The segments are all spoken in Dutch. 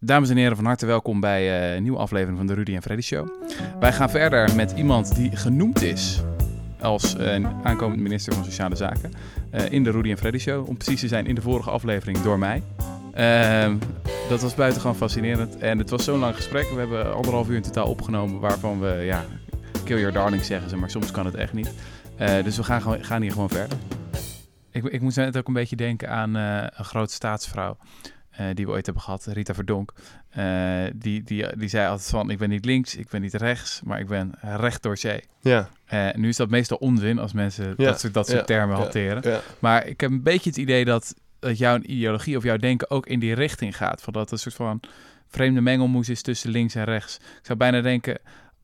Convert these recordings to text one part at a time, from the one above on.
Dames en heren, van harte welkom bij eh, een nieuwe aflevering van de Rudy en Freddy Show. Wij gaan verder met iemand die genoemd is als uh, aankomend minister van Sociale Zaken uh, in de Rudy en Freddy Show. Om precies te zijn in de vorige aflevering door mij. Uh, dat was buitengewoon fascinerend en het was zo'n lang gesprek. We hebben anderhalf uur in totaal opgenomen waarvan we, ja, kill your darling zeggen ze, maar soms kan het echt niet. dus we gaan, gaan hier gewoon verder. Ik, ik moet net ook een beetje denken aan een grote staatsvrouw. Uh, die we ooit hebben gehad, Rita Verdonk. Uh, die, die, die zei altijd van, ik ben niet links, ik ben niet rechts, maar ik ben recht door zee. Ja. Uh, nu is dat meestal onzin als mensen Ja. dat soort, dat soort Ja. termen Ja. hanteren. Ja. Maar ik heb een beetje het idee dat, dat jouw ideologie of jouw denken ook in die richting gaat. Van dat het een soort van vreemde mengelmoes is tussen links en rechts. Ik zou bijna denken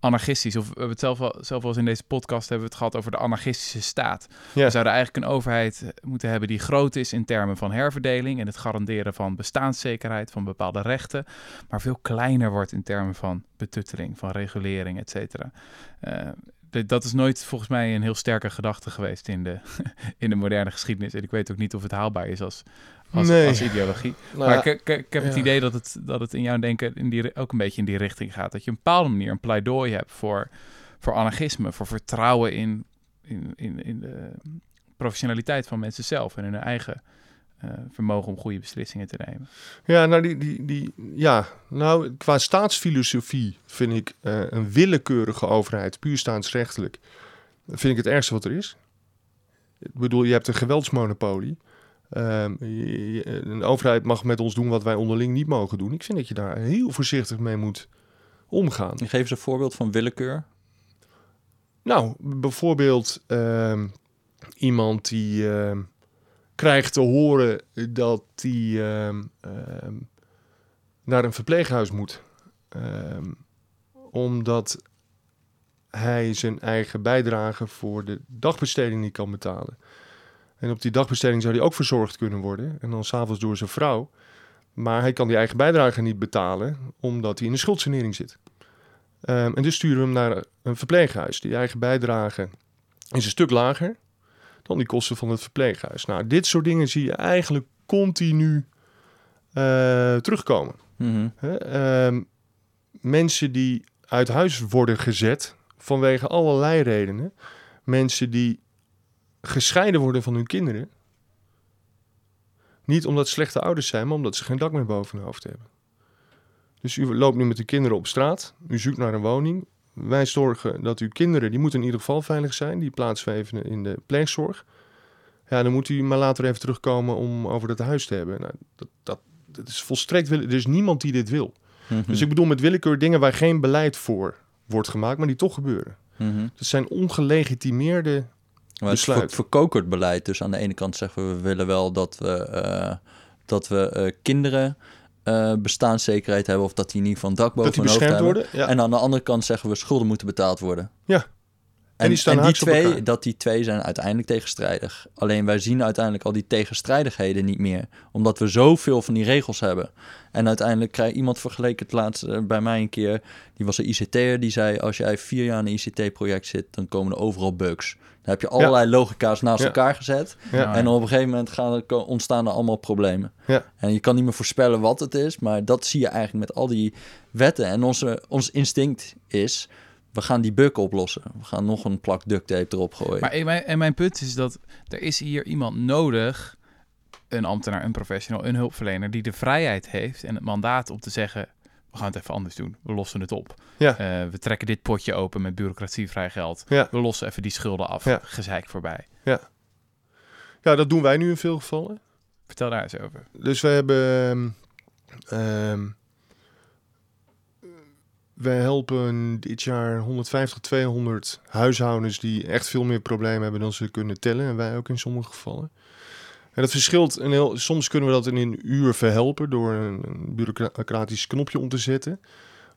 anarchistisch. Of we hebben het zelf al, zelf al eens in deze podcast hebben we het gehad over de anarchistische staat. Ja. We zouden eigenlijk een overheid moeten hebben die groot is in termen van herverdeling en het garanderen van bestaanszekerheid van bepaalde rechten, maar veel kleiner wordt in termen van betutteling, van regulering, et cetera. Eh, dat is nooit volgens mij een heel sterke gedachte geweest in de, in de moderne geschiedenis. En ik weet ook niet of het haalbaar is als, als, Nee. als ideologie. Nou, maar ik, ik, ik heb het idee dat het, dat het in jouw denken in die, ook een beetje in die richting gaat. Dat je op een bepaalde manier een pleidooi hebt voor, voor anarchisme, voor vertrouwen in, in, in, in de professionaliteit van mensen zelf en in hun eigen vermogen om goede beslissingen te nemen. Ja, nou, die, die, die, ja, nou, qua staatsfilosofie vind ik eh, een willekeurige overheid, puur staatsrechtelijk, vind ik het ergste wat er is. Ik bedoel, je hebt een geweldsmonopolie. Ehm, je- je- een overheid mag met ons doen wat wij onderling niet mogen doen. Ik vind dat je daar heel voorzichtig mee moet omgaan. Geef eens een voorbeeld van willekeur. Nou, bijvoorbeeld ehm, iemand die ehm, krijgt te horen dat hij ehm, ehm, naar een verpleeghuis moet. Ehm, omdat hij zijn eigen bijdrage voor de dagbesteding niet kan betalen. En op die dagbesteding zou hij ook verzorgd kunnen worden. En dan s'avonds door zijn vrouw. Maar hij kan die eigen bijdrage niet betalen, omdat hij in een schuldsanering zit. En dus sturen we hem naar een verpleeghuis. Die eigen bijdrage is een stuk lager dan die kosten van het verpleeghuis. Nou, dit soort dingen zie je eigenlijk continu eh, terugkomen. Mhm. Hè? Ehm, mensen die uit huis worden gezet vanwege allerlei redenen. Mensen die gescheiden worden van hun kinderen. Niet omdat ze slechte ouders zijn, maar omdat ze geen dak meer boven hun hoofd hebben. Dus u loopt nu met uw kinderen op straat. U zoekt naar een woning. Wij zorgen dat uw kinderen, die moeten in ieder geval veilig zijn. Die even in de pleegzorg. Ja, dan moet u maar later even terugkomen om over dat huis te hebben. Nou, dat, dat, dat is volstrekt... Er is niemand die dit wil. Mhm. Dus ik bedoel met willekeur dingen waar geen beleid voor wordt gemaakt, maar die toch gebeuren. Mhm. Dat zijn ongelegitimeerde... Maar het is besluit. ver- verkokerd beleid. Dus aan de ene kant zeggen we, we willen wel dat we, eh, dat we eh, kinderen eh, bestaanszekerheid hebben... of dat die niet van dak boven hun hoofd hebben. Ja. En aan de andere kant zeggen we schulden moeten betaald worden. Ja. En, die en twee, dat die twee zijn uiteindelijk tegenstrijdig. Alleen wij zien uiteindelijk al die tegenstrijdigheden niet meer. Omdat we zoveel van die regels hebben. En uiteindelijk krijg iemand vergeleken het laatst eh, bij mij een keer. Die was een ICT'er. Die zei als jij vier jaar in een ICT-project zit, dan komen er overal bugs. Dan heb je allerlei logica's naast Ja. elkaar gezet. Ja. En op een gegeven moment gaan er, ontstaan er allemaal problemen. En je kan niet meer voorspellen wat het is, maar dat zie je eigenlijk met al die wetten. En onze, ons instinct is, we gaan die bug oplossen. We gaan nog een plak duct tape erop gooien. Maar en mijn, en mijn punt is dat er is hier iemand nodig, een ambtenaar, een professional, een hulpverlener, die de vrijheid heeft en het mandaat om te zeggen, we gaan het even anders doen. We lossen het op. Ja. Eh, we trekken dit potje open met bureaucratievrij geld. Ja. We lossen even die schulden af. Ja. Gezeik voorbij. Ja, dat doen wij nu in veel gevallen. Vertel daar eens over. Dus we hebben... ehm, ehm, we helpen dit jaar 150, 200 huishoudens die echt veel meer problemen hebben dan ze kunnen tellen. En wij ook in sommige gevallen. En dat verschilt. Een heel, soms kunnen we dat in een uur verhelpen door een, een bureaucratisch knopje om te zetten.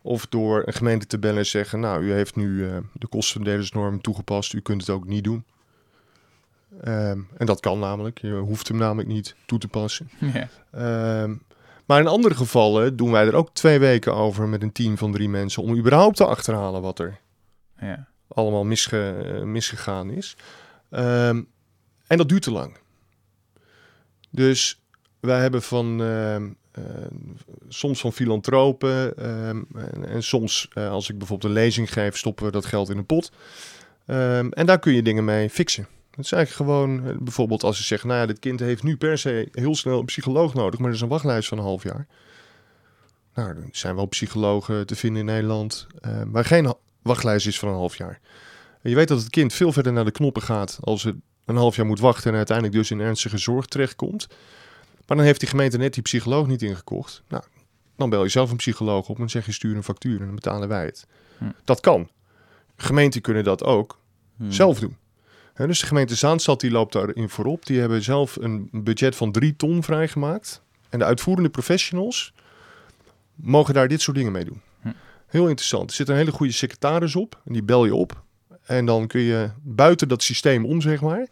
Of door een gemeente te bellen en zeggen, nou, u heeft nu eh, de kostenverdelingsnorm toegepast, u kunt het ook niet doen. Ehm, en dat kan namelijk, je hoeft hem namelijk niet toe te passen. ja. Ehm, maar in andere gevallen doen wij er ook twee weken over met een team van drie mensen om überhaupt te achterhalen wat er Ja. allemaal misge, eh, misgegaan is. Ehm, en dat duurt te lang. Dus wij hebben van ehm, eh, soms van filantropen. ehm, en, en soms, eh, als ik bijvoorbeeld een lezing geef, stoppen we dat geld in een pot. En daar kun je dingen mee fixen. Het is eigenlijk gewoon, eh, bijvoorbeeld als je zegt, nou ja, dit kind heeft nu per se heel snel een psycholoog nodig, maar er is een wachtlijst van een half jaar. Nou, er zijn wel psychologen te vinden in Nederland, eh, maar geen wachtlijst is van een half jaar. En je weet dat het kind veel verder naar de knoppen gaat als het een half jaar moet wachten en uiteindelijk dus in ernstige zorg terechtkomt. Maar dan heeft die gemeente net die psycholoog niet ingekocht. Nou, dan bel je zelf een psycholoog op en zeg je stuur een factuur en dan betalen wij het. Hm. Dat kan. Gemeenten kunnen dat ook Hmm. zelf doen. Dus de gemeente Zaanstad die loopt daarin voorop. Die hebben zelf een budget van drie ton vrijgemaakt. En de uitvoerende professionals mogen daar dit soort dingen mee doen. Hm. Heel interessant. Er zit een hele goede secretaris op. En die bel je op. En dan kun je buiten dat systeem om, zeg maar,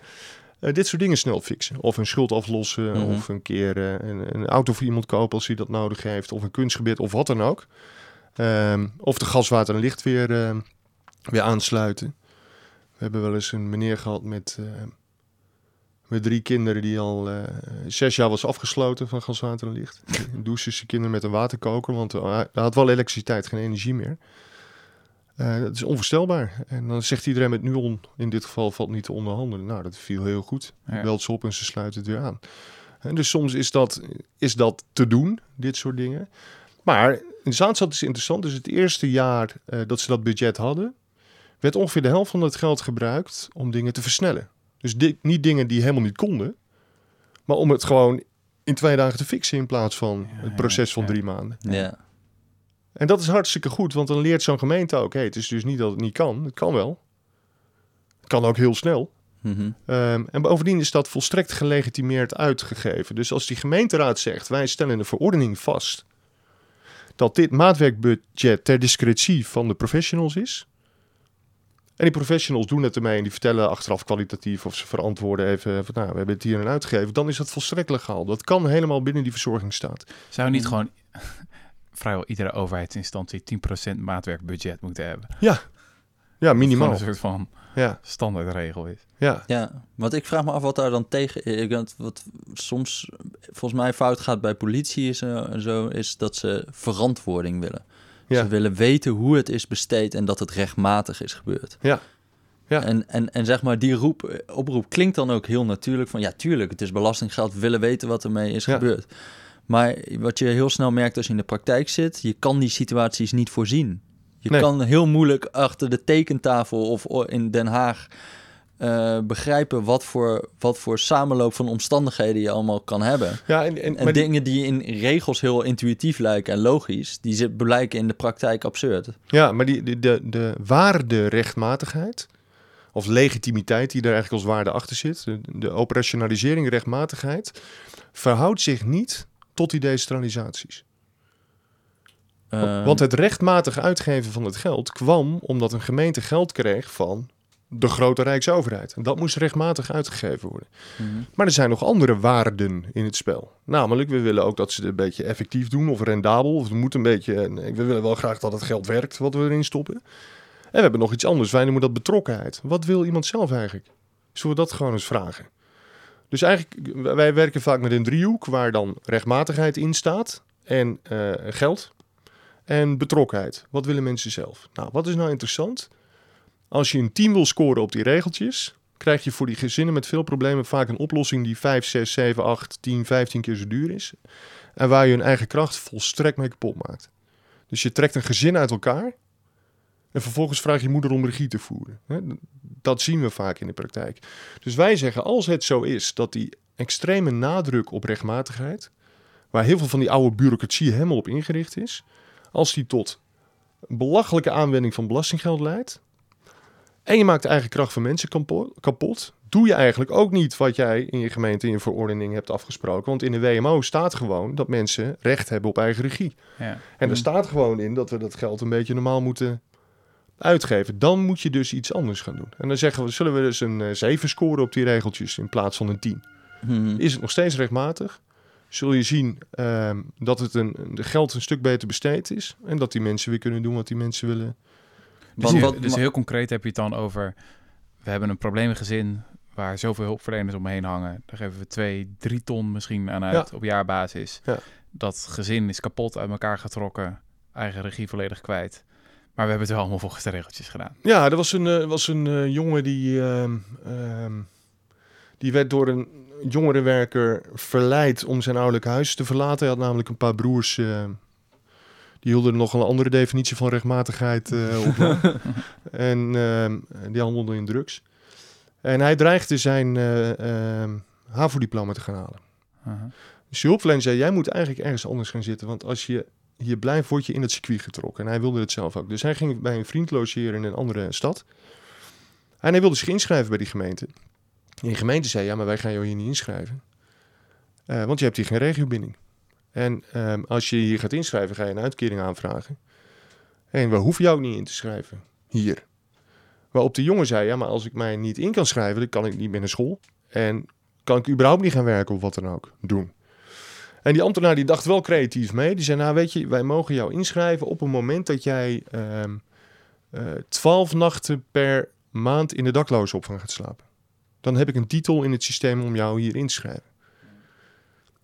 eh, dit soort dingen snel fixen. Of een schuld aflossen. Mhm. Of een keer eh, een, een auto voor iemand kopen als hij dat nodig heeft. Of een kunstgebied of wat dan ook. Ehm, of de gaswater en licht weer, eh, weer aansluiten. We hebben wel eens een meneer gehad met, eh, met drie kinderen die al eh, zes jaar was afgesloten van gaswater en licht. Douchen zijn kinderen met een waterkoker, want hij hij had wel elektriciteit, geen energie meer. Eh, dat is onvoorstelbaar. En dan zegt iedereen met Nuon, in dit geval valt niet te onderhandelen. Nou, dat viel heel goed. Ja. Belt ze op en ze sluiten het weer aan. En dus soms is dat, is dat te doen, dit soort dingen. Maar in Zaanstad is interessant. Dus het eerste jaar eh, dat ze dat budget hadden, werd ongeveer de helft van het geld gebruikt om dingen te versnellen. Dus di- niet dingen die helemaal niet konden, maar om het gewoon in twee dagen te fixen in plaats van het proces van drie maanden. Ja. En dat is hartstikke goed, want dan leert zo'n gemeente ook, hé, het is dus niet dat het niet kan, het kan wel. Het kan ook heel snel. Mhm. Ehm, en bovendien is dat volstrekt gelegitimeerd uitgegeven. Dus als die gemeenteraad zegt, wij stellen een verordening vast dat dit maatwerkbudget ter discretie van de professionals is. En die professionals doen het ermee en die vertellen achteraf kwalitatief of ze verantwoorden even van nou, we hebben het hier en uitgegeven. Dan is dat volstrekt legaal. Dat kan helemaal binnen die verzorgingsstaat. Zou niet Mhm. gewoon vrijwel iedere overheidsinstantie 10% maatwerkbudget moeten hebben? Ja, Dat het minimaal. een soort van Ja, standaardregel is. ja. Ja, want ik vraag me af wat daar dan tegen Wat soms volgens mij fout gaat bij politie is, eh, en zo, is dat ze verantwoording willen. Ja. Ze willen weten hoe het is besteed en dat het rechtmatig is gebeurd. Ja. Ja. En, en, en zeg maar, die roep, oproep klinkt dan ook heel natuurlijk van... ja, tuurlijk, het is belastinggeld, we willen weten wat ermee is Ja. gebeurd. Maar wat je heel snel merkt als je in de praktijk zit... je kan die situaties niet voorzien. Je Nee. kan heel moeilijk achter de tekentafel of in Den Haag... eh, begrijpen wat voor, wat voor samenloop van omstandigheden je allemaal kan hebben. ja en, en, En maar die- dingen die in regels heel intuïtief lijken en logisch... die zit- blijken in de praktijk absurd. Ja, maar die, de, de, de waarde rechtmatigheid, of legitimiteit die er eigenlijk als waarde achter zit, de, de operationalisering rechtmatigheid, verhoudt zich niet tot die decentralisaties. Eh, Want het rechtmatig uitgeven van het geld kwam omdat een gemeente geld kreeg van de grote Rijksoverheid. En dat moest rechtmatig uitgegeven worden. mhm. Maar er zijn nog andere waarden in het spel. Namelijk, we willen ook dat ze het een beetje effectief doen of rendabel. Of het moet een beetje. nee, We willen wel graag dat het geld werkt wat we erin stoppen. En we hebben nog iets anders. Wij noemen dat betrokkenheid. Wat wil iemand zelf eigenlijk? Zullen we dat gewoon eens vragen? Dus eigenlijk, wij werken vaak met een driehoek waar dan rechtmatigheid in staat. En eh, geld. En betrokkenheid. Wat willen mensen zelf? Nou, wat is nou interessant? Als je een team wil scoren op die regeltjes, krijg je voor die gezinnen met veel problemen vaak een oplossing die 5, 6, 7, 8, 10, 15 keer zo duur is. En waar je hun eigen kracht volstrekt mee kapot maakt. Dus je trekt een gezin uit elkaar en vervolgens vraag je moeder om regie te voeren. Dat zien we vaak in de praktijk. Dus wij zeggen, als het zo is dat die extreme nadruk op rechtmatigheid, waar heel veel van die oude bureaucratie helemaal op ingericht is, als die tot belachelijke aanwending van belastinggeld leidt, en je maakt de eigen kracht van mensen kapot. Doe je eigenlijk ook niet wat jij in je gemeente in je verordening hebt afgesproken. Want in de WMO staat gewoon dat mensen recht hebben op eigen regie. Ja. En er Mhm. staat gewoon in dat we dat geld een beetje normaal moeten uitgeven. Dan moet je dus iets anders gaan doen. En dan zeggen we, zullen we dus een eh, 7 scoren op die regeltjes in plaats van een 10. Mhm. Is het nog steeds rechtmatig? Zul je zien ehm, dat het een, de geld een stuk beter besteed is. En dat die mensen weer kunnen doen wat die mensen willen. Dus, Want wat- dus heel concreet heb je het dan over... we hebben een probleemgezin waar zoveel hulpverleners omheen hangen. Daar geven we twee, drie ton misschien aan uit op jaarbasis. Ja. Dat gezin is kapot uit elkaar getrokken. Eigen regie volledig kwijt. Maar we hebben het wel allemaal volgens de regeltjes gedaan. Ja, er was een, eh, was een eh, jongen die, ehm, ehm, die werd door een jongerenwerker verleid om zijn ouderlijk huis te verlaten. Hij had namelijk een paar broers ehm, die hielden nog een andere definitie van rechtmatigheid eh, op. en ehm, die handelden in drugs. En hij dreigde zijn eh ehm, HAVO-diploma te gaan halen. Aha. Dus de hulpverlener zei, jij moet eigenlijk ergens anders gaan zitten. Want als je hier blijft, word je in het circuit getrokken. En hij wilde het zelf ook. Dus hij ging bij een vriend logeren in een andere stad. En hij wilde zich inschrijven bij die gemeente. En die gemeente zei, ja, maar wij gaan jou hier niet inschrijven. Eh, want je hebt hier geen regiobinding. En ehm, als je hier gaat inschrijven, ga je een uitkering aanvragen. En we hoeven jou niet in te schrijven. Hier. Waarop de jongen zei, ja, maar als ik mij niet in kan schrijven, dan kan ik niet meer naar school. En kan ik überhaupt niet gaan werken of wat dan ook doen. En die ambtenaar die dacht wel creatief mee. Die zei, nou weet je, wij mogen jou inschrijven op een moment dat jij ehm, eh, twaalf nachten per maand in de daklozenopvang gaat slapen. Dan heb ik een titel in het systeem om jou hier in te schrijven.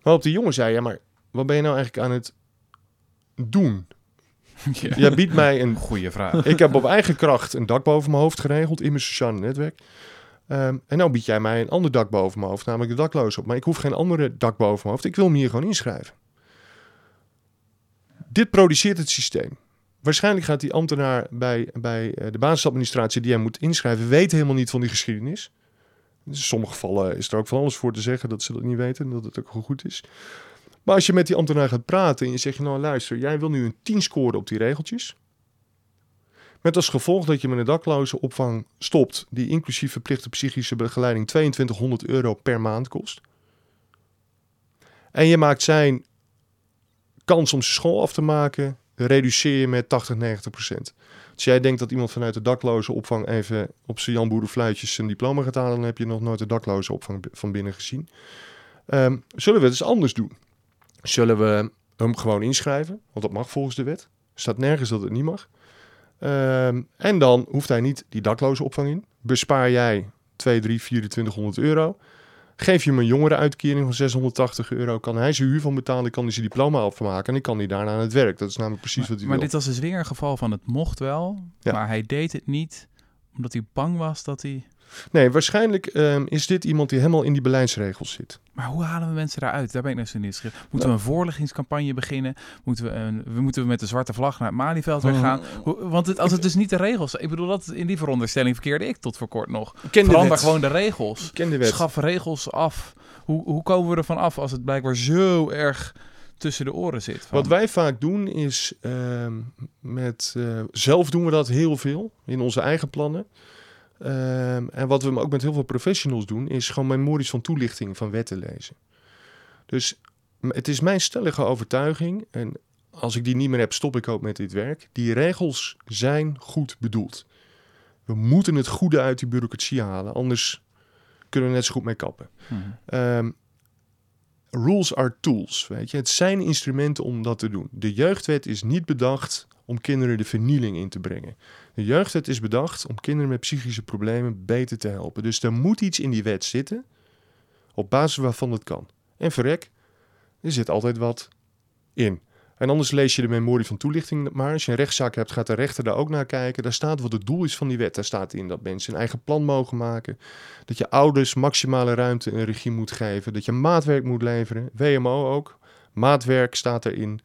Waarop de jongen zei, ja maar wat ben je nou eigenlijk aan het doen? Ja. Jij biedt mij een Goeie vraag. ik heb op eigen kracht een dak boven mijn hoofd geregeld in mijn sociale netwerk. Ehm, en nou bied jij mij een ander dak boven mijn hoofd, namelijk de daklozen op. Maar ik hoef geen andere dak boven mijn hoofd. Ik wil hem hier gewoon inschrijven. Dit produceert het systeem. Waarschijnlijk gaat die ambtenaar bij, bij eh, de basisadministratie die hij moet inschrijven, weet helemaal niet van die geschiedenis. In sommige gevallen is er ook van alles voor te zeggen dat ze dat niet weten en dat het ook goed is. Maar als je met die ambtenaar gaat praten en je zegt, nou luister, jij wil nu een 10 scoren op die regeltjes. Met als gevolg dat je met een dakloze opvang stopt, die inclusief verplichte psychische begeleiding 2200 euro per maand kost. En je maakt zijn kans om zijn school af te maken, reduceer je met 80, 90 procent. Als jij denkt dat iemand vanuit de dakloze opvang even op zijn Jan Boerenfluitjes zijn diploma gaat halen, dan heb je nog nooit de dakloze opvang van binnen gezien. Ehm, zullen we het eens anders doen? Zullen we hem gewoon inschrijven? Want dat mag volgens de wet. Er staat nergens dat het niet mag. Ehm, en dan hoeft hij niet die dakloze opvang in. Bespaar jij 2, 3, 2400 euro. Geef je hem een jongerenuitkering van 680 euro. Kan hij zijn huur van betalen. Kan hij zijn diploma afmaken. En dan kan hij daarna aan het werk. Dat is namelijk precies wat hij Maar wil. dit was dus weer een geval van het mocht wel, Ja. maar hij deed het niet omdat hij bang was dat hij... Nee, waarschijnlijk ehm, is dit iemand die helemaal in die beleidsregels zit. Maar hoe halen we mensen daaruit? Daar ben ik nou zo nieuwsgierig. Moeten we een voorlichtingscampagne beginnen? Moeten we, een, we moeten we met de zwarte vlag naar het Malieveld weer gaan? Hoe- Want het, als het dus niet de regels... Ik bedoel, dat, in die veronderstelling verkeerde ik tot voor kort nog. Ken de Verander gewoon de regels. Ken de wet. Schaf regels af. Hoe, hoe komen we ervan af als het blijkbaar zo erg tussen de oren zit? Van, Wat wij vaak doen is, ehm, met, eh, zelf doen we dat heel veel in onze eigen plannen. Ehm, en wat we ook met heel veel professionals doen, is gewoon memories van toelichting van wetten lezen. Dus het is mijn stellige overtuiging, en als ik die niet meer heb, stop ik ook met dit werk. Die regels zijn goed bedoeld. We moeten het goede uit die bureaucratie halen, anders kunnen we net zo goed mee kappen. Mhm. Ehm, rules are tools, weet je. Het zijn instrumenten om dat te doen. De jeugdwet is niet bedacht om kinderen de vernieling in te brengen. De jeugdwet is bedacht om kinderen met psychische problemen beter te helpen. Dus er moet iets in die wet zitten op basis waarvan het kan. En verrek, er zit altijd wat in. En anders lees je de memorie van toelichting maar. Als je een rechtszaak hebt, gaat de rechter daar ook naar kijken. Daar staat wat het doel is van die wet. Daar staat in dat mensen een eigen plan mogen maken. Dat je ouders maximale ruimte en regie moet geven. Dat je maatwerk moet leveren. WMO ook. Maatwerk staat erin.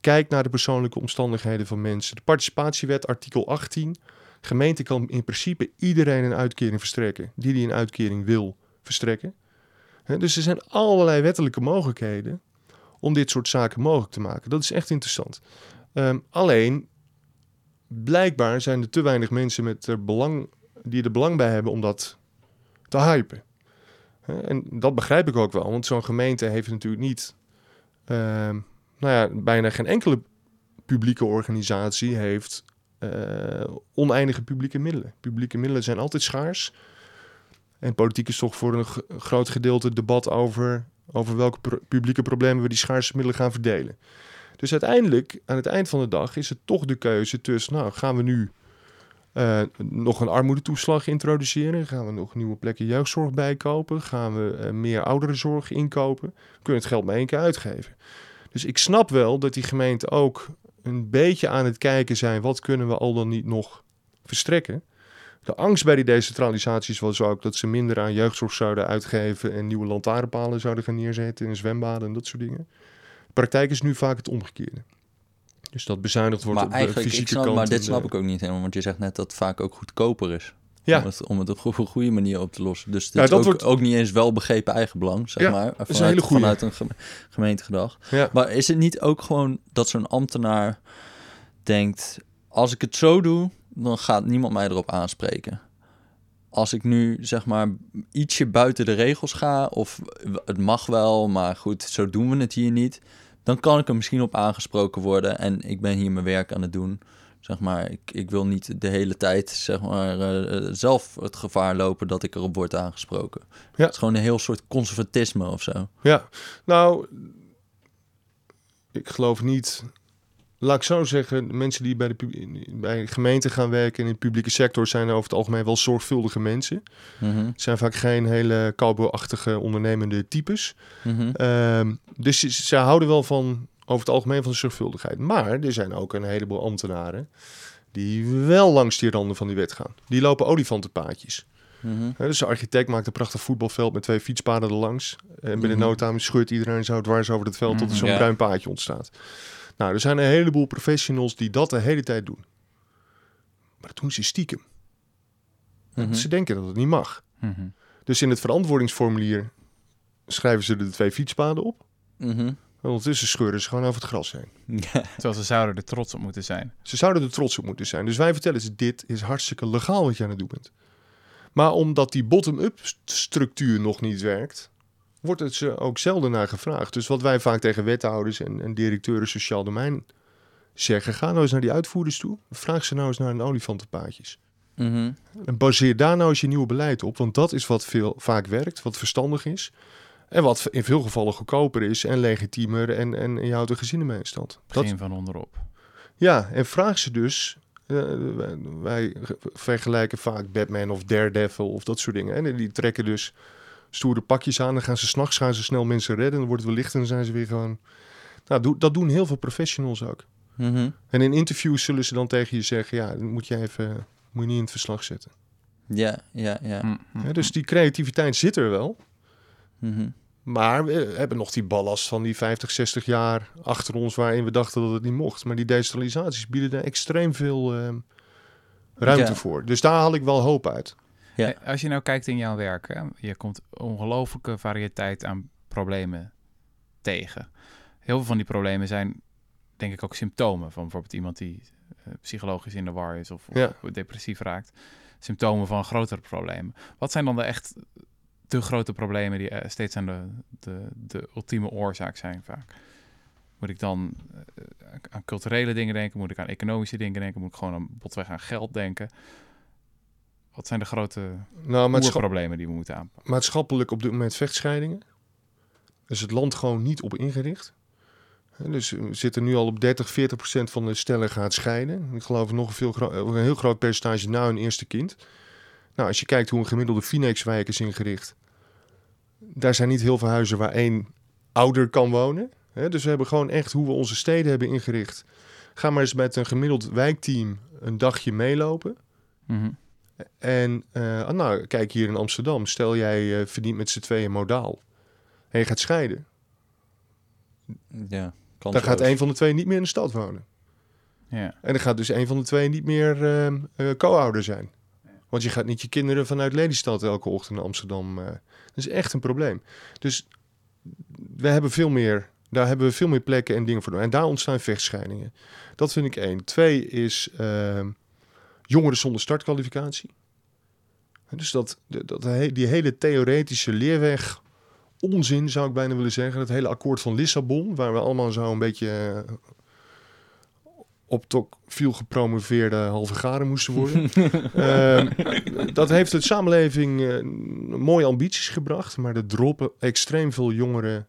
Kijk naar de persoonlijke omstandigheden van mensen. De participatiewet, artikel 18. Gemeente kan in principe iedereen een uitkering verstrekken. Die die een uitkering wil verstrekken. Dus er zijn allerlei wettelijke mogelijkheden om dit soort zaken mogelijk te maken. Dat is echt interessant. Ehm, alleen, blijkbaar zijn er te weinig mensen met er belang, die er belang bij hebben om dat te hypen. En dat begrijp ik ook wel, want zo'n gemeente heeft natuurlijk niet, ehm, nou ja, bijna geen enkele publieke organisatie heeft eh, oneindige publieke middelen. Publieke middelen zijn altijd schaars. En politiek is toch voor een groot gedeelte debat over, over welke publieke problemen we die schaarse middelen gaan verdelen. Dus uiteindelijk, aan het eind van de dag, is het toch de keuze tussen, nou, gaan we nu eh, nog een armoedetoeslag introduceren? Gaan we nog nieuwe plekken jeugdzorg bijkopen? Gaan we eh, meer ouderenzorg inkopen? We kunnen het geld maar één keer uitgeven. Dus ik snap wel dat die gemeenten ook een beetje aan het kijken zijn... wat kunnen we al dan niet nog verstrekken. De angst bij die decentralisaties was ook dat ze minder aan jeugdzorg zouden uitgeven... en nieuwe lantaarnpalen zouden gaan neerzetten in zwembaden en dat soort dingen. De praktijk is nu vaak het omgekeerde. Dus dat bezuinigd wordt Maar op de fysieke snap, kant. maar dit snap de- ik ook niet helemaal. Want je zegt net dat het vaak ook goedkoper is. Ja. Om het, om het op een goede, goede manier op te lossen. Dus Ja, is ook, wordt- ook niet eens wel begrepen eigenbelang, zeg Ja, maar. is een Vanuit, hele een geme- gemeente gedacht. Ja. Maar is het niet ook gewoon dat zo'n ambtenaar denkt... als ik het zo doe, dan gaat niemand mij erop aanspreken. Als ik nu, zeg maar, ietsje buiten de regels ga... of het mag wel, maar goed, zo doen we het hier niet... dan kan ik er misschien op aangesproken worden... en ik ben hier mijn werk aan het doen... Zeg maar, ik, ik wil niet de hele tijd zeg maar, eh, eh, zelf het gevaar lopen dat ik erop word aangesproken. Ja. Het is gewoon een heel soort conservatisme of zo. Ja, nou, ik geloof niet. Laat ik zo zeggen, mensen die bij de bij gemeenten gaan werken in de publieke sector zijn over het algemeen wel zorgvuldige mensen. Mhm, Het zijn vaak geen hele cowboy-achtige ondernemende types. mhm. Ehm, dus ze, ze houden wel van, over het algemeen van de zorgvuldigheid. Maar er zijn ook een heleboel ambtenaren die wel langs die randen van die wet gaan. Die lopen olifantenpaadjes. Mhm. Dus de architect maakt een prachtig voetbalveld met twee fietspaden erlangs. En binnen Mhm. no time scheurt iedereen zo dwars over het veld tot er Mhm. zo'n Ja. bruin paadje ontstaat. Nou, er zijn een heleboel professionals die dat de hele tijd doen. Maar dat doen ze stiekem. Mhm. Ze denken dat het niet mag. Dus in het verantwoordingsformulier schrijven ze er de twee fietspaden op. En ondertussen scheuren ze gewoon over het gras heen. Ja. Terwijl ze zouden er trots op moeten zijn. Ze zouden er trots op moeten zijn. Dus wij vertellen ze, dit is hartstikke legaal wat je aan het doen bent. Maar omdat die bottom-up st- structuur nog niet werkt, wordt het ze ook zelden naar gevraagd. Dus wat wij vaak tegen wethouders en, en directeuren sociaal domein zeggen, ga nou eens naar die uitvoerders toe. Vraag ze nou eens naar een olifantenpaadjes. Mhm. En baseer daar nou eens je nieuwe beleid op. Want dat is wat veel, vaak werkt, wat verstandig is. En wat in veel gevallen goedkoper is en legitiemer en, en je houdt een gezin mee in stand. Dat, Begin van onderop. ja, en vraag ze dus. eh, wij, wij vergelijken vaak Batman of Daredevil of dat soort dingen. En die trekken dus stoere pakjes aan. Dan gaan ze s'nachts gaan ze snel mensen redden. Dan wordt het wel licht en dan zijn ze weer gewoon. Nou, dat doen heel veel professionals ook. Mhm. En in interviews zullen ze dan tegen je zeggen: ja, dan moet je even. Moet je niet in het verslag zetten. Ja, ja, ja. Mhm. Hè, dus die creativiteit zit er wel. Mhm. Maar we hebben nog die ballast van die 50, 60 jaar achter ons waarin we dachten dat het niet mocht. Maar die decentralisaties bieden daar extreem veel ehm, ruimte Ja. voor. Dus daar haal ik wel hoop uit. Ja. Als je nou kijkt in jouw werk, hè, je komt ongelooflijke variëteit aan problemen tegen. Heel veel van die problemen zijn, denk ik, ook symptomen van bijvoorbeeld iemand die eh, psychologisch in de war is of, of Ja. depressief raakt. Symptomen van grotere problemen. Wat zijn dan de echt de grote problemen die eh, steeds aan de, de, de ultieme oorzaak zijn vaak? Moet ik dan eh, aan culturele dingen denken? Moet ik aan economische dingen denken? Moet ik gewoon aan botweg aan geld denken? Wat zijn de grote Nou, problemen die we moeten aanpakken? maatschappelijk op dit moment vechtscheidingen. Is het land gewoon niet op ingericht. Dus we zitten nu al op 30, 40 procent van de stellen gaat scheiden. Ik geloof nog een, veel een heel groot percentage na hun eerste kind. Nou, als je kijkt hoe een gemiddelde Phoenix-wijk is ingericht. Daar zijn niet heel veel huizen waar één ouder kan wonen. Hè, Dus we hebben gewoon echt hoe we onze steden hebben ingericht. Ga maar eens met een gemiddeld wijkteam een dagje meelopen. Mhm. En eh, ah, nou, kijk hier in Amsterdam. Stel jij eh, verdient met z'n tweeën modaal. En je gaat scheiden. Ja, Dan gaat een van de twee niet meer in de stad wonen. Ja. En dan gaat dus een van de twee niet meer eh, co-ouder zijn. Want je gaat niet je kinderen vanuit Lelystad elke ochtend naar Amsterdam. eh. dat is echt een probleem. Dus we hebben veel meer, daar hebben we veel meer plekken en dingen voor nodig. En daar ontstaan vechtscheidingen. Dat vind ik één. Twee is ehm, jongeren zonder startkwalificatie. Dus dat, dat, die hele theoretische leerweg onzin zou ik bijna willen zeggen. Het hele akkoord van Lissabon, waar we allemaal zo een beetje eh, op toch veel gepromoveerde halve garen moesten worden. Ehm, dat heeft de samenleving eh, mooie ambities gebracht, maar er droppen extreem veel jongeren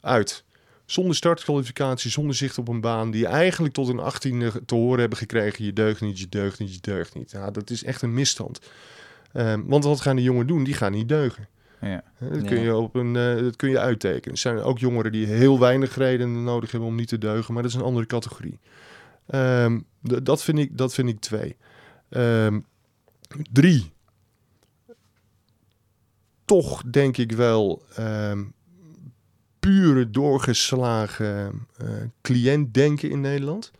uit. Zonder startkwalificatie, zonder zicht op een baan, die eigenlijk tot een achttiende te horen hebben gekregen: je deugt niet, je deugt niet, je deugt niet. Ja, dat is echt een misstand. Ehm, want wat gaan die jongen doen? Die gaan niet deugen. Ja. Hè, Dat, kun je op een, eh, dat kun je uittekenen. Er zijn ook jongeren die heel weinig redenen nodig hebben om niet te deugen, maar dat is een andere categorie. Ehm, dat, vind ik, dat vind ik twee. Ehm, drie. Toch denk ik wel ehm, pure doorgeslagen eh cliëntdenken in Nederland.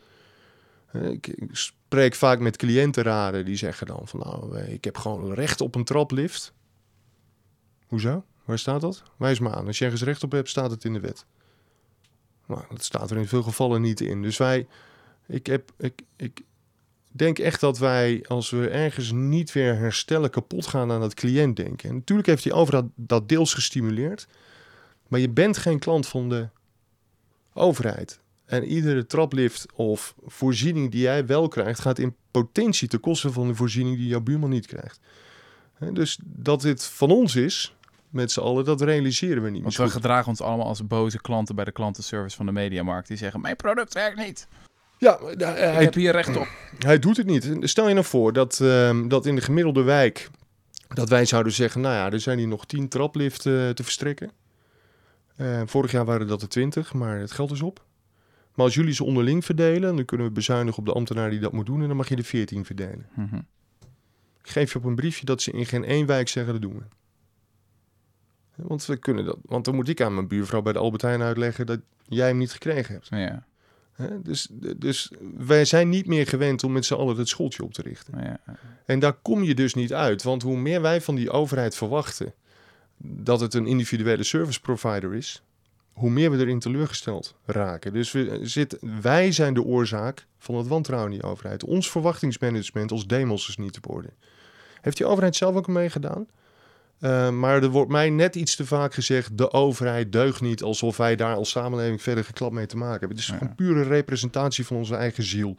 Eh, ik, ik spreek vaak met cliëntenraden die zeggen dan van nou, eh, ik heb gewoon recht op een traplift. Hoezo? Waar staat dat? Wijs me aan. Als je ergens recht op hebt, staat het in de wet. Nou, dat staat er in veel gevallen niet in. Dus wij, ik, heb, ik, ik denk echt dat wij, als we ergens niet weer herstellen, kapot gaan aan dat cliëntdenken. En natuurlijk heeft die overheid dat deels gestimuleerd. Maar je bent geen klant van de overheid. En iedere traplift of voorziening die jij wel krijgt, gaat in potentie ten koste van de voorziening die jouw buurman niet krijgt. Dus dat dit van ons is, met z'n allen, dat realiseren we niet. Want we goed. gedragen ons allemaal als boze klanten bij de klantenservice van de Mediamarkt. Die zeggen, mijn product werkt niet. Ja, maar da- Ik hij, heb hier recht op. hij doet het niet. Stel je nou voor dat, ehm, dat in de gemiddelde wijk, dat wij zouden zeggen, nou ja, er zijn hier nog tien trapliften eh, te verstrekken. Eh, vorig jaar waren dat er twintig, maar het geld is op. Maar als jullie ze onderling verdelen, dan kunnen we bezuinigen op de ambtenaar die dat moet doen en dan mag je er veertien verdelen. Mhm. Ik geef je op een briefje dat ze in geen één wijk zeggen, dat doen we. Want we kunnen dat. Want dan moet ik aan mijn buurvrouw bij de Albert Heijn uitleggen dat jij hem niet gekregen hebt. Ja? Dus, dus wij zijn niet meer gewend om met z'n allen het schooltje op te richten. ja. En daar kom je dus niet uit. Want hoe meer wij van die overheid verwachten dat het een individuele service provider is, hoe meer we erin teleurgesteld raken. Dus we zitten, wij zijn de oorzaak van het wantrouwen in die overheid. Ons verwachtingsmanagement als demos is niet op orde. Heeft die overheid zelf ook meegedaan? Uh, maar er wordt mij net iets te vaak gezegd: de overheid deugt niet alsof wij daar als samenleving verder geklap mee te maken hebben. Het is Ja. gewoon pure representatie van onze eigen ziel.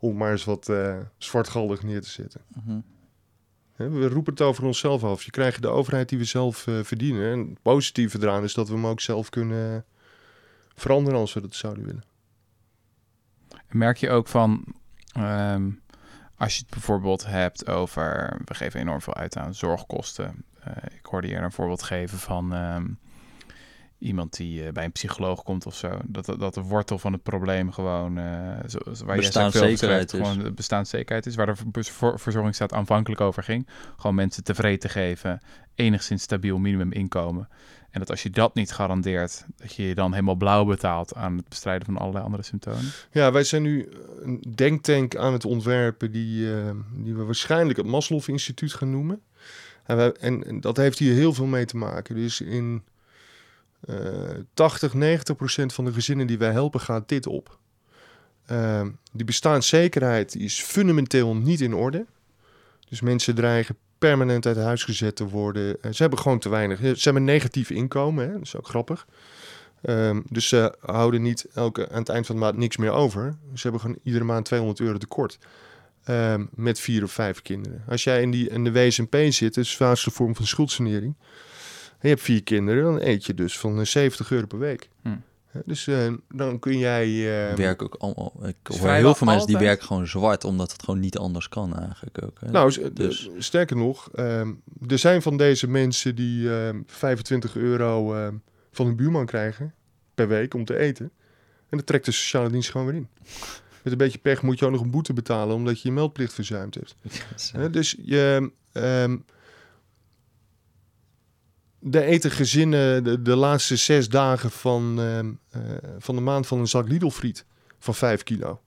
Om maar eens wat eh, zwartgaldig neer te zetten. Mhm. We roepen het over onszelf af. Je krijgt de overheid die we zelf eh, verdienen. En het positieve eraan is dat we hem ook zelf kunnen veranderen als we dat zouden willen. Merk je ook van, ehm, als je het bijvoorbeeld hebt over, we geven enorm veel uit aan zorgkosten. Eh, ik hoorde je een voorbeeld geven van ehm, iemand die eh, bij een psycholoog komt of zo. Dat, dat de wortel van het probleem gewoon, eh zo, zo- waar je Bestaanszekerheid is. gewoon de bestaanszekerheid is. Waar de ver- ver- verzorgingsstaat aanvankelijk over ging. Gewoon mensen tevreden te geven, enigszins stabiel minimuminkomen. En dat als je dat niet garandeert, dat je je dan helemaal blauw betaalt aan het bestrijden van allerlei andere symptomen. Ja, wij zijn nu een denktank aan het ontwerpen die, eh, die we waarschijnlijk het Maslow Instituut gaan noemen. En, en, dat heeft hier heel veel mee te maken. Dus in eh 80, 90 procent van de gezinnen die wij helpen gaat dit op. Eh, die bestaanszekerheid is fundamenteel niet in orde. Dus mensen dreigen permanent uit huis gezet te worden. Eh, ze hebben gewoon te weinig. Ze hebben negatief inkomen, hè? dat is ook grappig. Ehm, dus ze houden niet elke, aan het eind van de maand niks meer over. Ze hebben gewoon iedere maand 200 euro tekort. Ehm, met vier of vijf kinderen. Als jij in, die, in de WSMP zit, dus de zwaarste vorm van schuldsanering. En je hebt vier kinderen, dan eet je dus van eh, 70 euro per week. Hm. Hè, Dus eh, dan kun jij... eh, werken ook allemaal. Ik hoor vrijwel heel veel mensen die werken gewoon zwart, omdat het gewoon niet anders kan eigenlijk ook. Hè? Nou, Dus- eh, sterker nog, ehm, er zijn van deze mensen die ehm, 25 euro ehm, van hun buurman krijgen per week om te eten. En dat trekt de sociale dienst gewoon weer in. Met een beetje pech moet je ook nog een boete betalen omdat je je meldplicht verzuimd hebt. Dus je, ehm de eten gezinnen de, de laatste zes dagen van, ehm, eh, van de maand van een zak Lidl-friet van 5 kilo.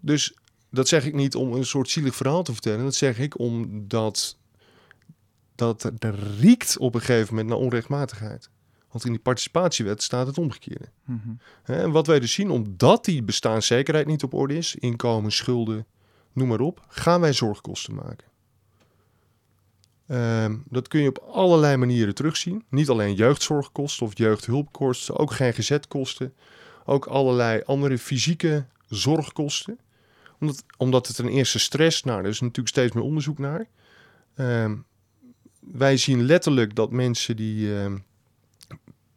Dus dat zeg ik niet om een soort zielig verhaal te vertellen. Dat zeg ik omdat dat riekt op een gegeven moment naar onrechtmatigheid. Want in die participatiewet staat het omgekeerde. Mhm. En wat wij dus zien, omdat die bestaanszekerheid niet op orde is, inkomen, schulden, noem maar op, gaan wij zorgkosten maken. Ehm, dat kun je op allerlei manieren terugzien. Niet alleen jeugdzorgkosten of jeugdhulpkosten, ook GGZ-kosten. Ook allerlei andere fysieke zorgkosten. Omdat, omdat het ten eerste stress, nou, er is natuurlijk steeds meer onderzoek naar. Ehm, wij zien letterlijk dat mensen die ehm,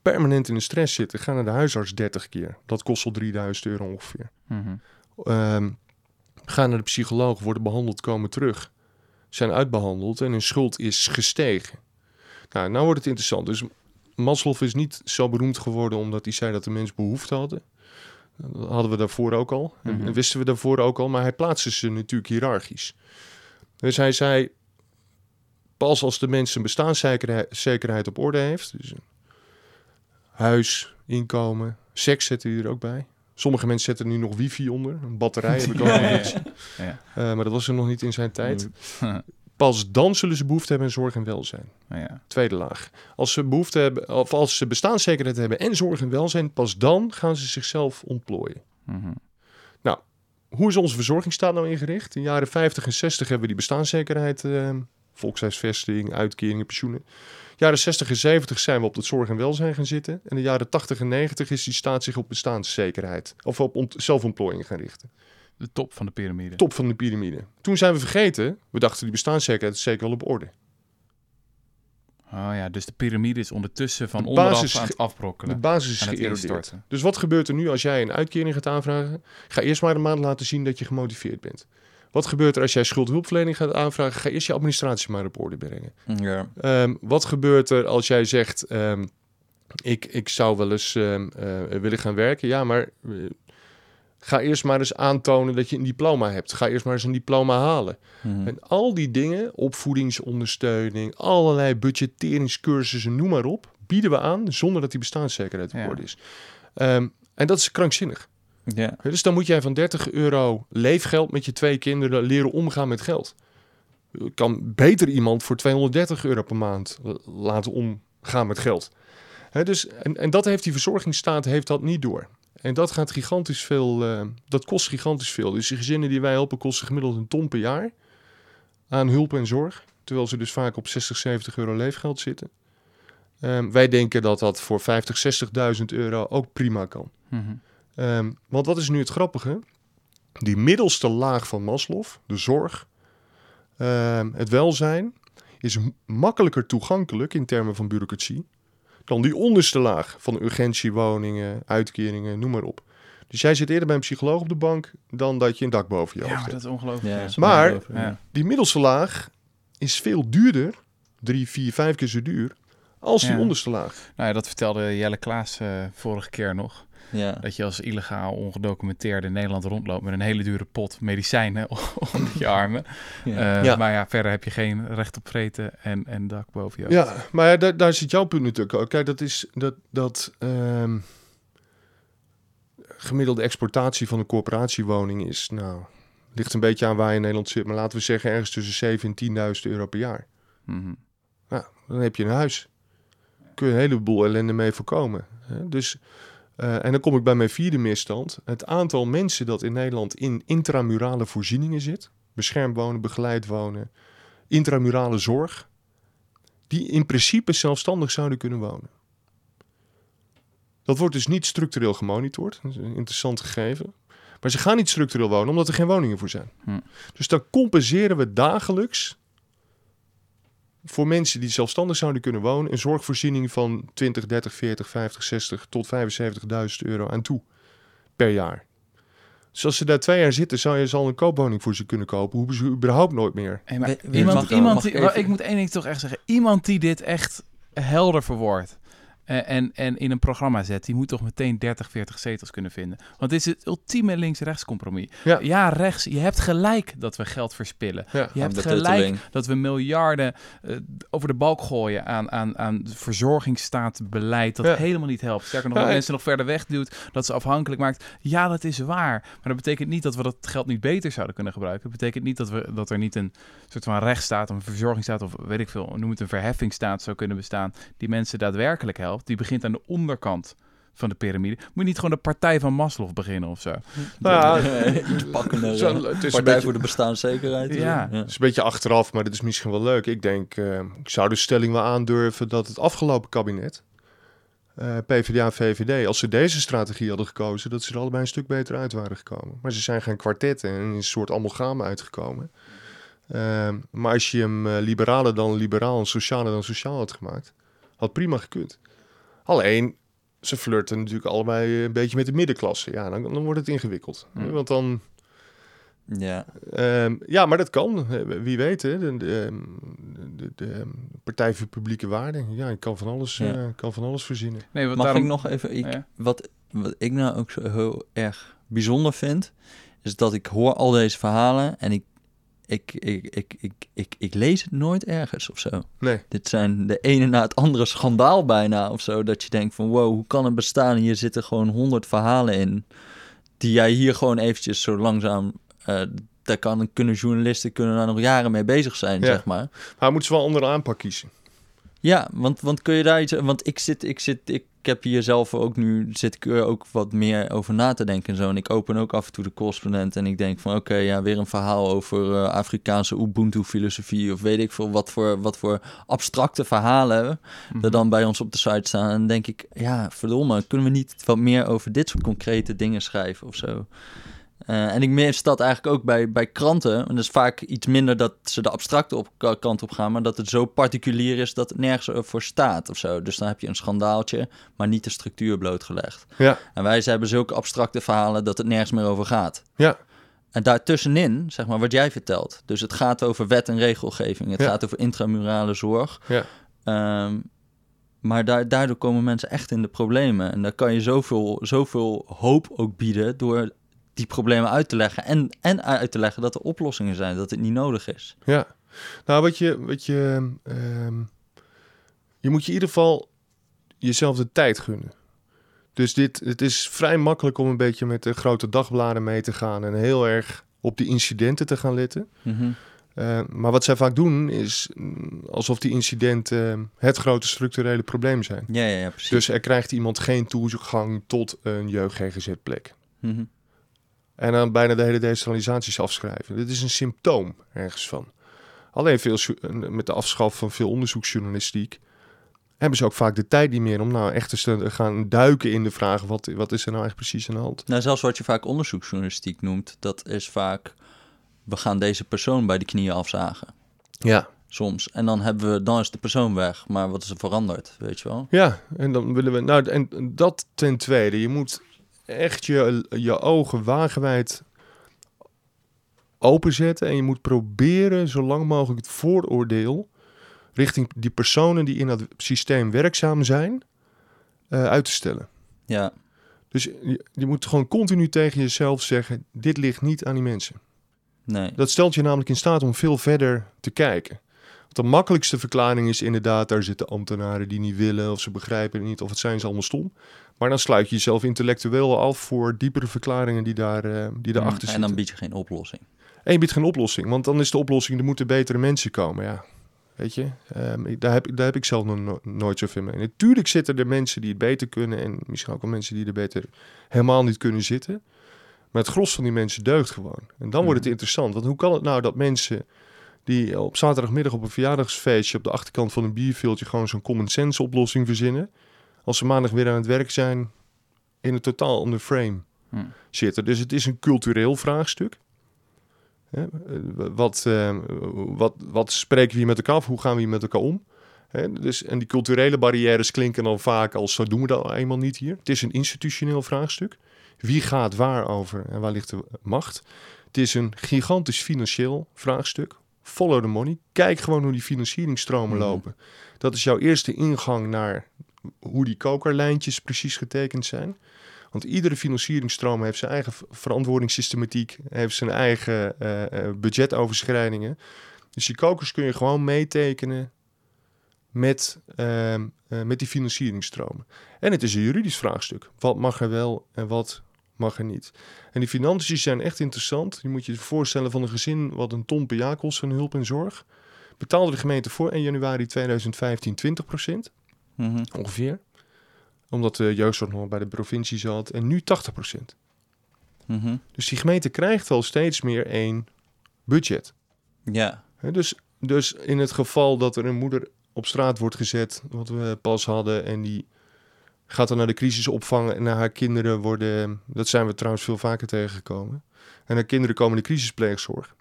permanent in de stress zitten, gaan naar de huisarts 30 keer. Dat kost al 3000 euro ongeveer. Ehm, gaan naar de psycholoog, worden behandeld, komen terug. Zijn uitbehandeld en hun schuld is gestegen. Nou, nou wordt het interessant. Dus Maslow is niet zo beroemd geworden omdat hij zei dat de mens behoefte hadden. Dat hadden we daarvoor ook al. En- Mhm. En wisten we daarvoor ook al. Maar hij plaatste ze natuurlijk hiërarchisch. Dus hij zei, pas als de mens zijn bestaanszekerheid zekerheid op orde heeft... Dus een huis, inkomen, seks zetten die er ook bij. Sommige mensen zetten nu nog wifi onder. Een batterij heb ik ook Ja, ja. Eh, maar dat was er nog niet in zijn tijd. Pas dan zullen ze behoefte hebben aan zorg en welzijn. Nou ja. Tweede laag. Als ze behoefte hebben, of als ze bestaanszekerheid hebben en zorg en welzijn, pas dan gaan ze zichzelf ontplooien. Mhm. Hoe is onze verzorgingsstaat nou ingericht? In de jaren 50 en 60 hebben we die bestaanszekerheid, eh, volkshuisvesting, uitkeringen, pensioenen. Jaren 60 en 70 zijn we op het zorg en welzijn gaan zitten. En de jaren 80 en 90 is die staat zich op bestaanszekerheid of op ont- zelfontplooiing gaan richten. De top van de piramide. Top van de piramide. Toen zijn we vergeten, we dachten die bestaanszekerheid is zeker wel op orde. Oh ja, dus de piramide is ondertussen van De onderaf aan het De afbrokkelen. basis is geërodeerd. Dus wat gebeurt er nu als jij een uitkering gaat aanvragen? Ga eerst maar een maand laten zien dat je gemotiveerd bent. Wat gebeurt er als jij schuldhulpverlening gaat aanvragen? Ga eerst je administratie maar op orde brengen. Ja. Ehm, wat gebeurt er als jij zegt: ehm, ik, ik zou wel eens ehm, eh, willen gaan werken? Ja, maar eh, ga eerst maar eens aantonen dat je een diploma hebt. Ga eerst maar eens een diploma halen. Mhm. En al die dingen, opvoedingsondersteuning, allerlei budgetteringscursussen, noem maar op, bieden we aan zonder dat die bestaanszekerheid op Ja. orde is. En dat is krankzinnig. Ja. Dus dan moet jij van 30 euro leefgeld met je twee kinderen leren omgaan met geld. Je kan beter iemand voor 230 euro per maand l- laten omgaan met geld. Dus, en, en dat heeft die verzorgingsstaat heeft dat niet door. En dat gaat gigantisch veel, eh, dat kost gigantisch veel. Dus die gezinnen die wij helpen kosten gemiddeld een ton per jaar aan hulp en zorg. Terwijl ze dus vaak op 60, 70 euro leefgeld zitten. Ehm, wij denken dat dat voor 50, 60.000 euro ook prima kan. Mhm. Ehm, want wat is nu het grappige? Die middelste laag van Maslow, de zorg, ehm, het welzijn, is makkelijker toegankelijk in termen van bureaucratie dan die onderste laag van urgentiewoningen, uitkeringen, noem maar op. Dus jij zit eerder bij een psycholoog op de bank dan dat je een dak boven je Ja, hoofd maar hebt. dat is ongelooflijk. Ja, ja. Maar- ja. Ja. Die middelste laag is veel duurder, drie, vier, vijf keer zo duur, als die Ja. onderste laag. Nou ja, dat vertelde Jelle Klaas eh, vorige keer nog. Ja. Dat je als illegaal ongedocumenteerde in Nederland rondloopt met een hele dure pot medicijnen onder je armen. Ja. Eh, Ja. Maar ja, verder heb je geen recht op vreten en, en dak boven je hoofd. Ja, maar ja, daar, daar zit jouw punt natuurlijk ook. Kijk, dat is dat, dat ehm, gemiddelde exportatie van een corporatiewoning is, nou, ligt een beetje aan waar je in Nederland zit, maar laten we zeggen ergens tussen 7 en 10.000 euro per jaar. Mhm. Nou, dan heb je een huis. Kun je een heleboel ellende mee voorkomen. Hè? Dus, eh, en dan kom ik bij mijn vierde misstand. Het aantal mensen dat in Nederland in intramurale voorzieningen zit, beschermd wonen, begeleid wonen, intramurale zorg, die in principe zelfstandig zouden kunnen wonen. Dat wordt dus niet structureel gemonitord. Dat is een interessant gegeven. Maar ze gaan niet structureel wonen omdat er geen woningen voor zijn. Hm. Dus dan compenseren we dagelijks voor mensen die zelfstandig zouden kunnen wonen een zorgvoorziening van 20, 30, 40, 50, 60 tot 75.000 euro aan toe per jaar. Dus als ze daar twee jaar zitten, zou je ze al een koopwoning voor ze kunnen kopen. Hoeven ze überhaupt nooit meer. Hey, maar iemand, mag- iemand mag die, ik ik moet één ding toch echt zeggen. Iemand die dit echt helder verwoordt. Eh, en, en in een programma zet, die moet toch meteen 30, 40 zetels kunnen vinden. Want dit is het ultieme links-rechts compromis. Ja. Ja. rechts, je hebt gelijk dat we geld verspillen. Ja. Je hebt gelijk tutteling. dat we miljarden eh, over de balk gooien aan, aan, aan verzorgingsstaatbeleid dat Ja. helemaal niet helpt. Sterker nog, dat mensen nog verder wegduwt, dat ze afhankelijk maakt. Ja, dat is waar. Maar dat betekent niet dat we dat geld niet beter zouden kunnen gebruiken. Dat betekent niet dat, we, dat er niet een soort van rechtsstaat, een verzorgingsstaat of weet ik veel, noem het een verheffingsstaat zou kunnen bestaan die mensen daadwerkelijk helpt. Die begint aan de onderkant van de piramide. Moet je niet gewoon de partij van Maslow beginnen of zo? Nou ja, Iets pakkender. Zo- het is een beetje- voor de bestaanszekerheid. Ja. Het is een beetje achteraf, maar dat is misschien wel leuk. Ik denk, eh, ik zou de stelling wel aandurven dat het afgelopen kabinet, eh, PvdA en VVD, als ze deze strategie hadden gekozen, dat ze er allebei een stuk beter uit waren gekomen. Maar ze zijn gaan kwartetten en een soort amalgame uitgekomen. Ehm, maar als je hem eh, liberaler dan liberaal en socialer dan sociaal had gemaakt, had prima gekund. Alleen, ze flirten natuurlijk allebei een beetje met de middenklasse. Ja, dan, dan wordt het ingewikkeld. Hmm. Want dan, Ja. Ehm, ja, maar dat kan. Eh, Wie weet, hè. De, de, ehm, de, de, ehm, Partij voor Publieke Waarden. Ja, ik kan van alles, Ja. eh, kan van alles verzinnen. Nee, want Mag daarom... ik nog even... Ik, Ja. wat, wat ik nou ook zo heel erg bijzonder vind... is dat ik hoor al deze verhalen en ik, ik, ik, ik, ik, ik, ik lees het nooit ergens of zo. Nee, Dit zijn de ene na het andere schandaal bijna of zo. Dat je denkt van wow, hoe kan het bestaan? Hier zitten gewoon honderd verhalen in. Die jij hier gewoon eventjes zo langzaam... eh, daar kan, kunnen journalisten kunnen daar nog jaren mee bezig zijn, Ja. zeg maar. maar moeten ze wel een andere aanpak kiezen. Ja, want, want kun je daar iets... Want ik zit, ik zit, ik heb hier zelf ook nu... Zit ik er ook wat meer over na te denken en zo. En ik open ook af en toe de correspondent en ik denk van... Oké, ja, weer een verhaal over eh, Afrikaanse Ubuntu-filosofie... of weet ik veel wat voor, wat voor abstracte verhalen... Mhm. er dan bij ons op de site staan. En dan denk ik, ja, verdomme, kunnen we niet wat meer over dit soort concrete dingen schrijven of zo? Eh, en ik mis dat eigenlijk ook bij, bij kranten. En dat is vaak iets minder dat ze de abstracte op, ka- kant op gaan, maar dat het zo particulier is dat het nergens voor staat of zo. Dus dan heb je een schandaaltje, maar niet de structuur blootgelegd. Ja, En wij hebben zulke abstracte verhalen dat het nergens meer over gaat. ja, En daartussenin, zeg maar, wat jij vertelt. Dus het gaat over wet en regelgeving. Het Ja. gaat over intramurale zorg. ja. Ehm, maar daar, daardoor komen mensen echt in de problemen. En daar kan je zoveel, zoveel hoop ook bieden door die problemen uit te leggen. En, en uit te leggen dat er oplossingen zijn, dat het niet nodig is. Ja, nou wat je, wat je, ehm, je moet je in ieder geval jezelf de tijd gunnen. Dus dit, het is vrij makkelijk om een beetje met de grote dagbladen mee te gaan en heel erg op die incidenten te gaan letten. Mhm. Eh, maar wat zij vaak doen is alsof die incidenten het grote structurele probleem zijn. Ja, ja, ja, precies. Dus er krijgt iemand geen toegang tot een jeugd-GGZ-plek. Mhm. En dan bijna de hele decentralisaties afschrijven. Dit is een symptoom ergens van. Alleen veel, met de afschaf van veel onderzoeksjournalistiek hebben ze ook vaak de tijd niet meer om nou echt te gaan duiken in de vraag wat, wat is er nou echt precies aan de hand. Nou, zelfs wat je vaak onderzoeksjournalistiek noemt, dat is vaak... we gaan deze persoon bij de knieën afzagen. Ja. Soms. En dan, hebben we, dan is de persoon weg. Maar wat is er veranderd, weet je wel? Ja, en dan willen we. Nou, en dat ten tweede. Je moet echt je, je ogen wagenwijd openzetten. En je moet proberen zo lang mogelijk het vooroordeel richting die personen die in dat systeem werkzaam zijn, eh, uit te stellen. Ja, Dus je, je moet gewoon continu tegen jezelf zeggen: dit ligt niet aan die mensen. nee. Dat stelt je namelijk in staat om veel verder te kijken. Want de makkelijkste verklaring is inderdaad, daar zitten ambtenaren die niet willen of ze begrijpen het niet of het zijn ze allemaal stom. Maar dan sluit je jezelf intellectueel af voor diepere verklaringen die, daar, eh, die daarachter en zitten. dan bied je geen oplossing. En je biedt geen oplossing, want dan is de oplossing, er moeten betere mensen komen. Ja, weet je, Ehm, daar, heb, ik- daar heb ik zelf nog no- nooit zoveel mee. Natuurlijk zitten er mensen die het beter kunnen en misschien ook wel mensen die er beter helemaal niet kunnen zitten. Maar het gros van die mensen deugt gewoon. En dan wordt het Mhm. interessant, want hoe kan het nou dat mensen die op zaterdagmiddag op een verjaardagsfeestje op de achterkant van een bierveeltje gewoon zo'n common sense oplossing verzinnen, als ze maandag weer aan het werk zijn, in een totaal ander frame Hm. zitten. Dus het is een cultureel vraagstuk. Hè, Wat, eh, wat, wat spreken we hier met elkaar af? Hoe gaan we hier met elkaar om? Hè, dus, en die culturele barrières klinken dan vaak als zo doen we dat eenmaal niet hier. Het is een institutioneel vraagstuk. Wie gaat waar over en waar ligt de macht? Het is een gigantisch financieel vraagstuk. Follow the money. Kijk gewoon hoe die financieringstromen Mhm. lopen. Dat is jouw eerste ingang naar hoe die kokerlijntjes precies getekend zijn. Want iedere financieringstroom heeft zijn eigen verantwoordingssystematiek, heeft zijn eigen eh, eh, budgetoverschrijdingen. Dus die kokers kun je gewoon meetekenen met, ehm, eh, met die financieringstromen. En het is een juridisch vraagstuk. Wat mag er wel en wat mag er niet? En die financiën zijn echt interessant. Je moet je voorstellen van een gezin wat een ton per jaar kost van hulp en zorg. Betaalde de gemeente voor 1 januari 2015 20 Mhm. ongeveer. Omdat de jeugdzorg nog bij de provincie zat. En nu 80 Mhm. Dus die gemeente krijgt al steeds meer één budget. Ja, Dus, dus in het geval dat er een moeder op straat wordt gezet, wat we pas hadden, en die gaat dan naar de crisisopvang en naar haar kinderen worden, dat zijn we trouwens veel vaker tegengekomen, en haar kinderen komen in de crisispleegzorg.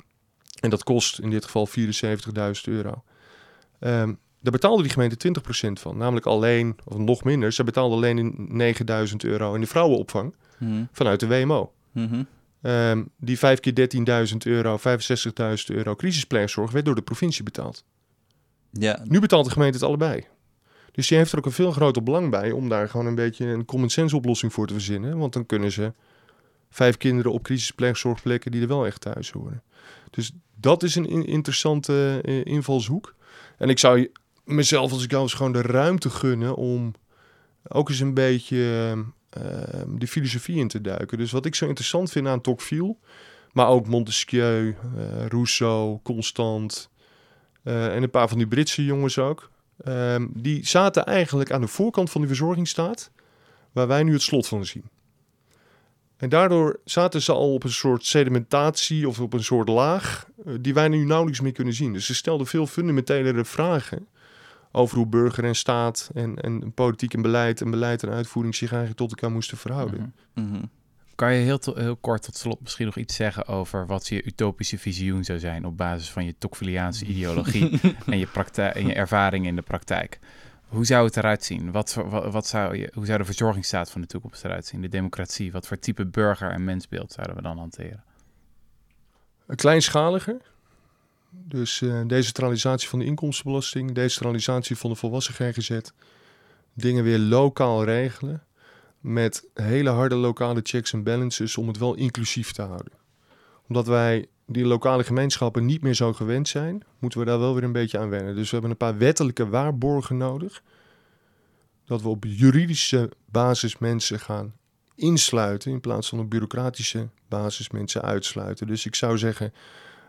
En dat kost in dit geval 74.000 euro. Ehm daar betaalde die gemeente 20% van, namelijk alleen, of nog minder, ze betaalde alleen in 9.000 euro in de vrouwenopvang Mhm. vanuit de WMO. Mhm. Ehm, die 5 keer 13.000 euro, 65.000 euro crisispleegzorg werd door de provincie betaald. Ja, Nu betaalt de gemeente het allebei. Dus die heeft er ook een veel groter belang bij om daar gewoon een beetje een common sense oplossing voor te verzinnen. Want dan kunnen ze vijf kinderen op crisispleegzorgplekken die er wel echt thuis horen. Dus dat is een in- interessante eh, invalshoek. En ik zou mezelf als ik eens gewoon de ruimte gunnen om ook eens een beetje eh, de filosofie in te duiken. Dus wat ik zo interessant vind aan Tocqueville, maar ook Montesquieu, eh, Rousseau, Constant eh, en een paar van die Britse jongens ook. Ehm, die zaten eigenlijk aan de voorkant van die verzorgingsstaat, waar wij nu het slot van zien. En daardoor zaten ze al op een soort sedimentatie of op een soort laag eh, die wij nu nauwelijks meer kunnen zien. Dus ze stelden veel fundamentelere vragen over hoe burger en staat en, en politiek en beleid en beleid en uitvoering zich eigenlijk tot elkaar moesten verhouden. Mhm. mhm. Kan je heel, heel kort tot slot misschien nog iets zeggen over wat je utopische visioen zou zijn op basis van je Tocqueviliaanse ideologie en je, praktijk, en je ervaring in de praktijk? Hoe zou het eruit zien? Wat, wat, wat zou je, hoe zou de verzorgingsstaat van de toekomst eruit zien? De democratie? Wat voor type burger en mensbeeld zouden we dan hanteren? Een Kleinschaliger. Dus eh, decentralisatie van de inkomstenbelasting, decentralisatie van de volwassen GGZ. Dingen weer lokaal regelen. Met hele harde lokale checks en balances om het wel inclusief te houden. Omdat wij die lokale gemeenschappen niet meer zo gewend zijn, moeten we daar wel weer een beetje aan wennen. Dus we hebben een paar wettelijke waarborgen nodig. Dat we op juridische basis mensen gaan insluiten in plaats van op bureaucratische basis mensen uitsluiten. Dus ik zou zeggen,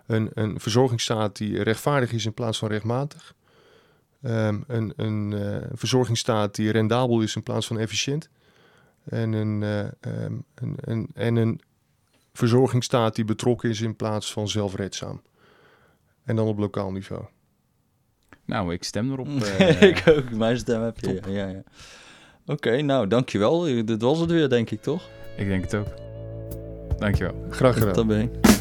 een, een verzorgingsstaat die rechtvaardig is in plaats van rechtmatig. Ehm, een een eh, verzorgingsstaat die rendabel is in plaats van efficiënt. En een, eh, ehm, een, een, en een verzorgingsstaat die betrokken is in plaats van zelfredzaam. En dan op lokaal niveau. Nou, ik stem erop. eh, ik ook, mijn stem heb je. Ja, ja, ja. Oké, nou dankjewel. Dit was het weer, denk ik, toch? ik denk het ook. Dankjewel. Graag gedaan. Dat ben ik.